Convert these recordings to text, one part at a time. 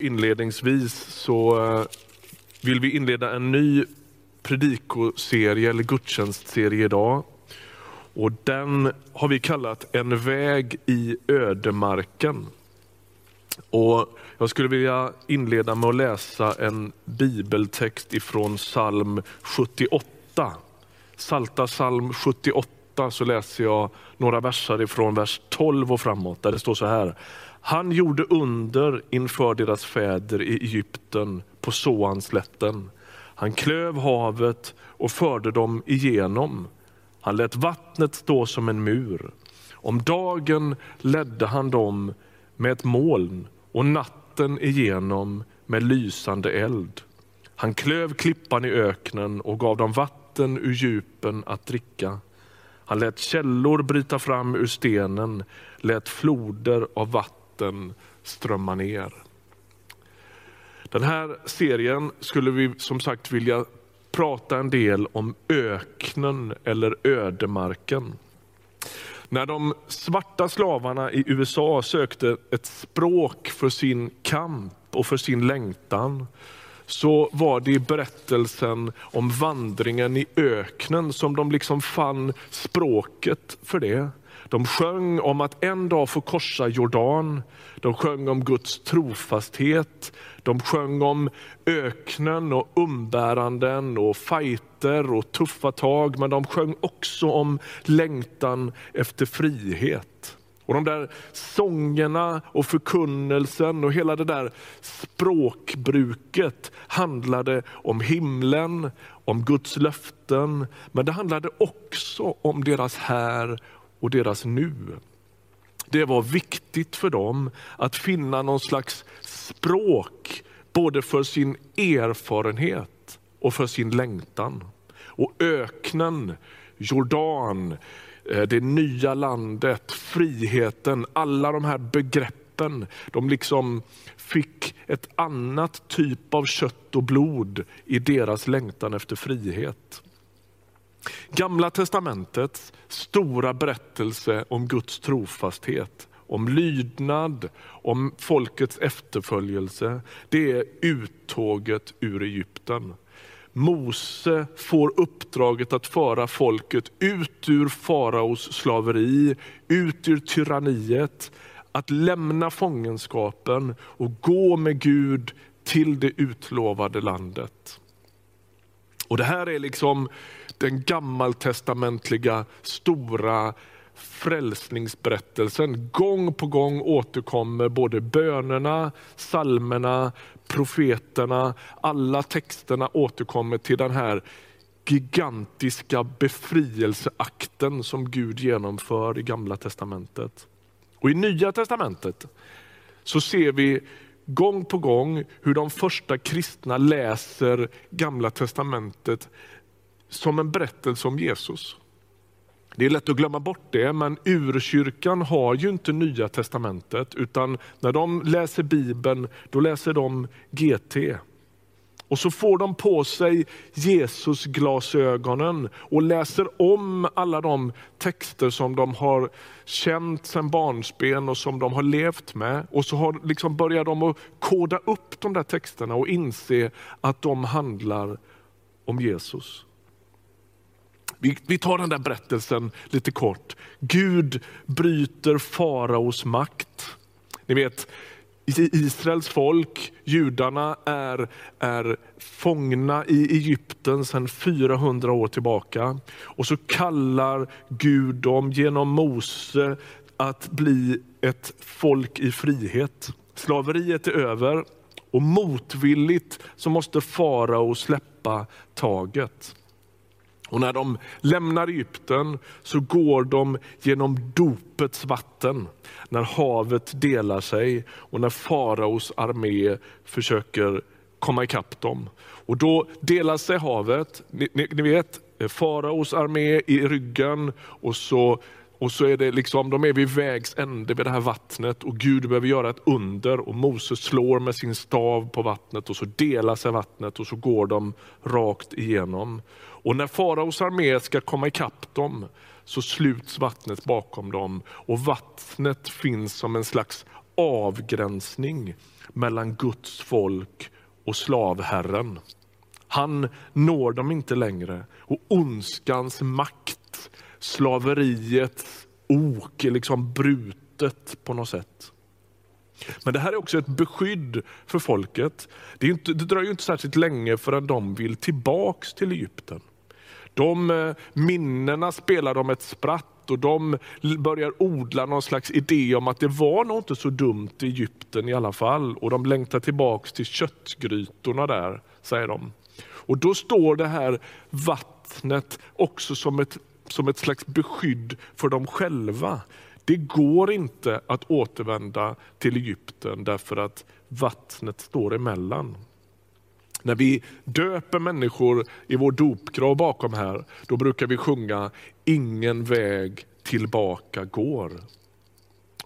Inledningsvis så eh, vill vi inleda en ny predikoserie eller gudstjänstserie idag. Och den har vi kallat En väg i ödemarken. Och jag skulle vilja inleda med att läsa en bibeltext ifrån psalm 78. Salta psalm 78 så läser jag några verser ifrån vers 12 och framåt där det står så här. Han gjorde under inför deras fäder i Egypten på Soanslätten. Han klöv havet och förde dem igenom. Han lät vattnet stå som en mur. Om dagen ledde han dem med ett moln och natten igenom med lysande eld. Han klöv klippan i öknen och gav dem vatten ur djupen att dricka. Han lät källor bryta fram ur stenen, lät floder av vatten strömma ner. Den här serien skulle vi som sagt vilja prata en del om öknen eller ödemarken. När de svarta slavarna i USA sökte ett språk för sin kamp och för sin längtan, så var det i berättelsen om vandringen i öknen som de liksom fann språket för det. De sjöng om att en dag få korsa Jordan. De sjöng om Guds trofasthet. De sjöng om öknen och umbäranden och fighter och tuffa tag. Men de sjöng också om längtan efter frihet. Och de där sångerna och förkunnelsen och hela det där språkbruket handlade om himlen, om Guds löften, men det handlade också om deras här och deras nu. Det var viktigt för dem att finna någon slags språk både för sin erfarenhet och för sin längtan. Och öknen, Jordan, Eh, det nya landet, friheten, alla de här begreppen, de liksom fick ett annat typ av kött och blod i deras längtan efter frihet. Gamla testamentets stora berättelse om Guds trofasthet, om lydnad, om folkets efterföljelse, det är uttåget ur Egypten. Mose får uppdraget att föra folket ut ur faraos slaveri, ut ur tyranniet, att lämna fångenskapen och gå med Gud till det utlovade landet. Och Det här är liksom den gammaltestamentliga stora frälsningsberättelsen. Gång på gång återkommer både bönerna, salmerna, profeterna, alla texterna återkommer till den här gigantiska befrielseakten som Gud genomför i gamla testamentet. Och I nya testamentet så ser vi gång på gång hur de första kristna läser gamla testamentet som en berättelse om Jesus. Det är lätt att glömma bort det, men urkyrkan har ju inte nya testamentet, utan när de läser Bibeln, då läser de GT. Och så får de på sig Jesus glasögonen och läser om alla de texter som de har känt sedan barnsben och som de har levt med. Och så har liksom börjar de att koda upp de där texterna och inse att de handlar om Jesus. Vi, vi tar den där berättelsen lite kort. Gud bryter faraos makt. Ni vet, Israels folk, judarna, är, är fångna i Egypten sedan 400 år tillbaka. Och så kallar Gud dem genom Mose att bli ett folk i frihet. Slaveriet är över och motvilligt så måste farao släppa taget. Och när de lämnar Egypten så går de genom dopets vatten. När havet delar sig och när faraos armé försöker komma ikapp dem. Och då delar sig havet, ni, ni, ni vet, faraos armé i ryggen och så och så är det liksom, de är vid vägs ände vid det här vattnet och Gud behöver göra ett under och Moses slår med sin stav på vattnet och så delar sig vattnet och så går de rakt igenom. Och när faraos armé ska komma ikapp dem så sluts vattnet bakom dem och vattnet finns som en slags avgränsning mellan Guds folk och slavherren. Han når dem inte längre och ondskans makt, slaveriets ok är liksom brutet på något sätt. Men det här är också ett beskydd för folket. Det, inte, det dröjer inte särskilt länge förrän de vill tillbaks till Egypten. De eh, minnena spelar de ett spratt och de börjar odla någon slags idé om att det var nog inte så dumt i Egypten i alla fall. Och de längtar tillbaks till köttgrytorna där, säger de. Och då står det här vattnet också som ett, som ett slags beskydd för dem själva. Det går inte att återvända till Egypten därför att vattnet står emellan. När vi döper människor i vår dopgrav bakom här, då brukar vi sjunga Ingen väg tillbaka går.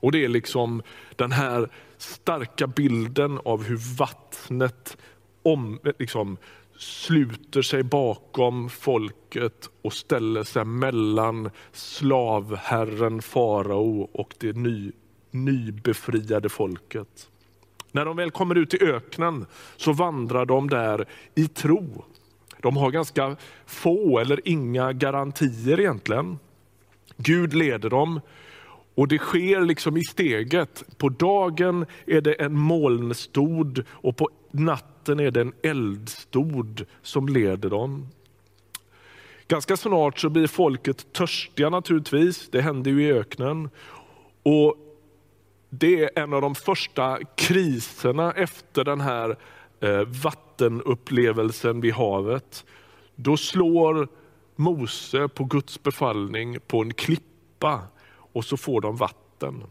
Och Det är liksom den här starka bilden av hur vattnet om, liksom, sluter sig bakom folket och ställer sig mellan slavherren farao och det ny, nybefriade folket. När de väl kommer ut i öknen så vandrar de där i tro. De har ganska få eller inga garantier egentligen. Gud leder dem och det sker liksom i steget. På dagen är det en molnstod och på natten är det en eldstod som leder dem. Ganska snart så blir folket törstiga naturligtvis. Det händer ju i öknen. Och det är en av de första kriserna efter den här eh, vattenupplevelsen vid havet. Då slår Mose på Guds befallning på en klippa och så får de vatten.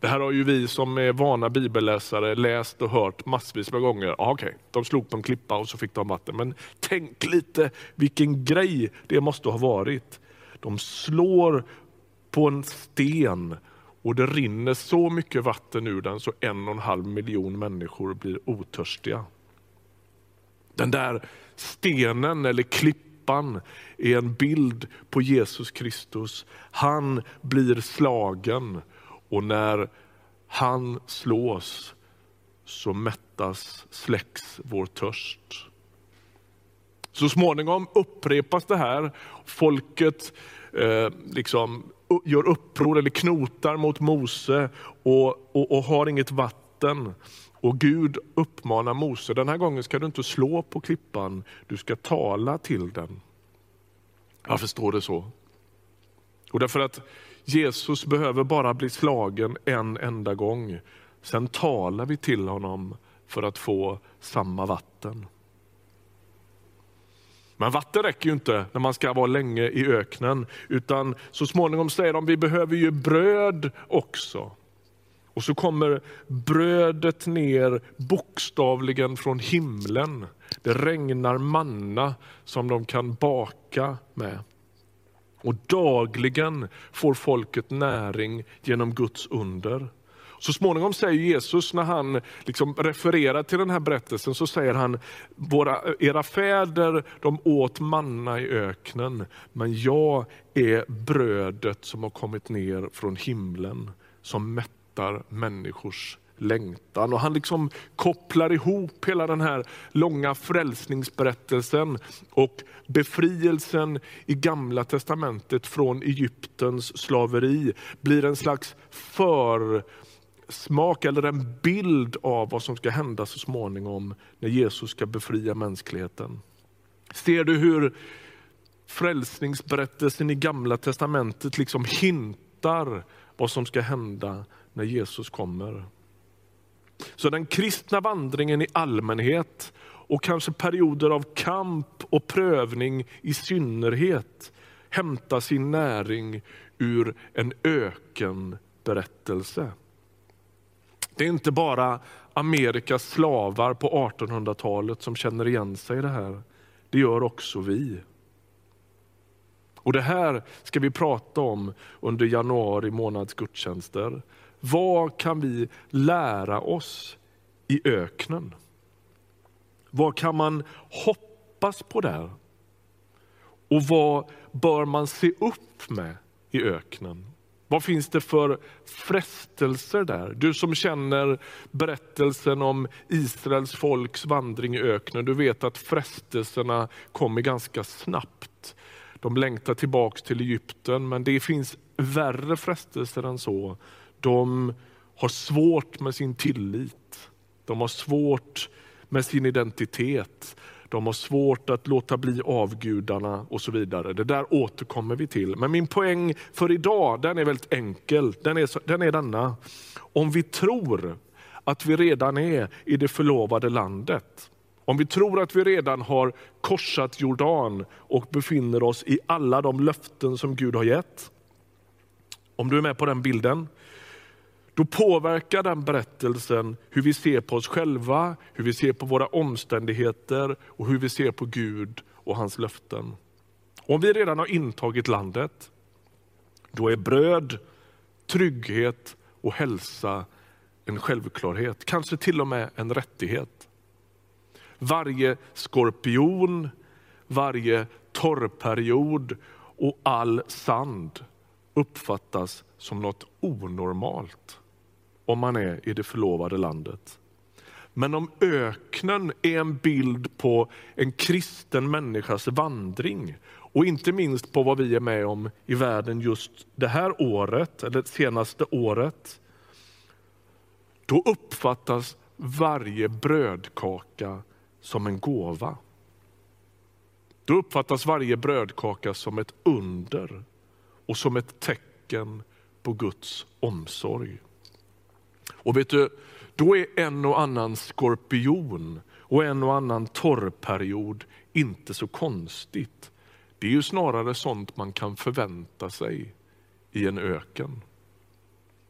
Det här har ju vi som är vana bibelläsare läst och hört massvis med gånger. Ah, okay, de slog på en klippa och så fick de vatten. Men tänk lite vilken grej det måste ha varit. De slår på en sten och det rinner så mycket vatten ur den så en och en halv miljon människor blir otörstiga. Den där stenen eller klippan är en bild på Jesus Kristus. Han blir slagen och när han slås så mättas, släcks vår törst. Så småningom upprepas det här. Folket eh, liksom gör uppror eller knotar mot Mose och, och, och har inget vatten. Och Gud uppmanar Mose, den här gången ska du inte slå på klippan, du ska tala till den. Varför står det så. Och därför att Jesus behöver bara bli slagen en enda gång. Sen talar vi till honom för att få samma vatten. Men vatten räcker ju inte när man ska vara länge i öknen, utan så småningom säger de vi behöver ju bröd också. Och så kommer brödet ner bokstavligen från himlen. Det regnar manna som de kan baka med. Och dagligen får folket näring genom Guds under. Så småningom säger Jesus, när han liksom refererar till den här berättelsen, så säger han, Våra, era fäder de åt manna i öknen, men jag är brödet som har kommit ner från himlen, som mättar människors längtan. Och han liksom kopplar ihop hela den här långa frälsningsberättelsen och befrielsen i gamla testamentet från Egyptens slaveri blir en slags för smak eller en bild av vad som ska hända så småningom när Jesus ska befria mänskligheten. Ser du hur frälsningsberättelsen i gamla testamentet liksom hintar vad som ska hända när Jesus kommer. Så den kristna vandringen i allmänhet och kanske perioder av kamp och prövning i synnerhet hämtar sin näring ur en ökenberättelse. Det är inte bara Amerikas slavar på 1800-talet som känner igen sig i det här. Det gör också vi. Och Det här ska vi prata om under januari månads gudstjänster. Vad kan vi lära oss i öknen? Vad kan man hoppas på där? Och vad bör man se upp med i öknen? Vad finns det för frestelser där? Du som känner berättelsen om Israels folks vandring i öknen, du vet att frestelserna kommer ganska snabbt. De längtar tillbaks till Egypten, men det finns värre frestelser än så. De har svårt med sin tillit. De har svårt med sin identitet. De har svårt att låta bli avgudarna och så vidare. Det där återkommer vi till. Men min poäng för idag den är väldigt enkel. Den är, den är denna. Om vi tror att vi redan är i det förlovade landet, om vi tror att vi redan har korsat Jordan och befinner oss i alla de löften som Gud har gett. Om du är med på den bilden, då påverkar den berättelsen hur vi ser på oss själva, hur vi ser på våra omständigheter och hur vi ser på Gud och hans löften. Om vi redan har intagit landet, då är bröd, trygghet och hälsa en självklarhet, kanske till och med en rättighet. Varje skorpion, varje torrperiod och all sand uppfattas som något onormalt om man är i det förlovade landet. Men om öknen är en bild på en kristen människas vandring och inte minst på vad vi är med om i världen just det här året, eller det senaste året, då uppfattas varje brödkaka som en gåva. Då uppfattas varje brödkaka som ett under och som ett tecken på Guds omsorg. Och vet du, då är en och annan skorpion och en och annan torrperiod inte så konstigt. Det är ju snarare sånt man kan förvänta sig i en öken.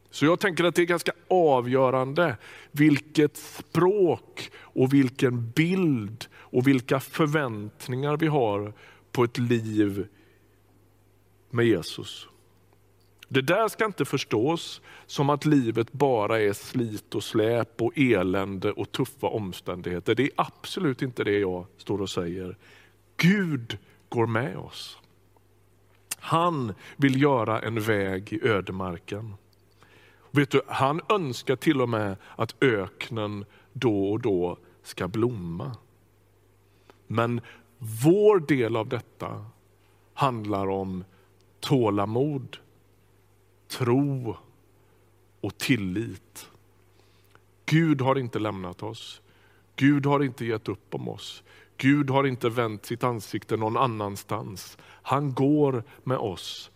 Så jag tänker att det är ganska avgörande vilket språk och vilken bild och vilka förväntningar vi har på ett liv med Jesus. Det där ska inte förstås som att livet bara är slit och släp och elände och tuffa omständigheter. Det är absolut inte det jag står och säger. Gud går med oss. Han vill göra en väg i ödemarken. Vet du, han önskar till och med att öknen då och då ska blomma. Men vår del av detta handlar om tålamod, tro och tillit. Gud har inte lämnat oss. Gud har inte gett upp om oss. Gud har inte vänt sitt ansikte någon annanstans. Han går med oss.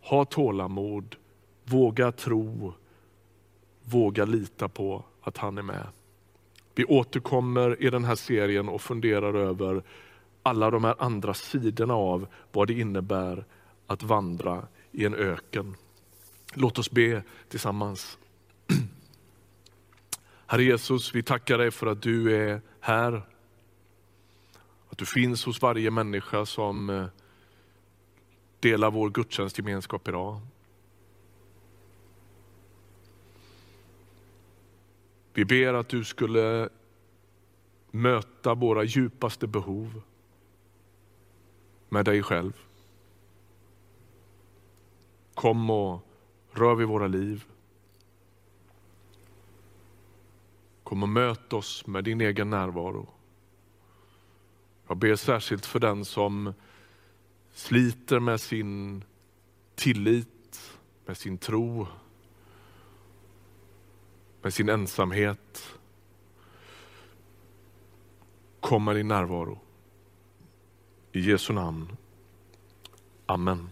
Ha tålamod, våga tro, våga lita på att han är med. Vi återkommer i den här serien och funderar över alla de här andra sidorna av vad det innebär att vandra i en öken. Låt oss be tillsammans. Herre Jesus, vi tackar dig för att du är här. Att du finns hos varje människa som eh, delar vår gudstjänstgemenskap idag. Vi ber att du skulle möta våra djupaste behov med dig själv. Kom och rör vid våra liv. Kom och möt oss med din egen närvaro. Jag ber särskilt för den som sliter med sin tillit, med sin tro, med sin ensamhet. Kom med din närvaro. I Jesu namn. Amen.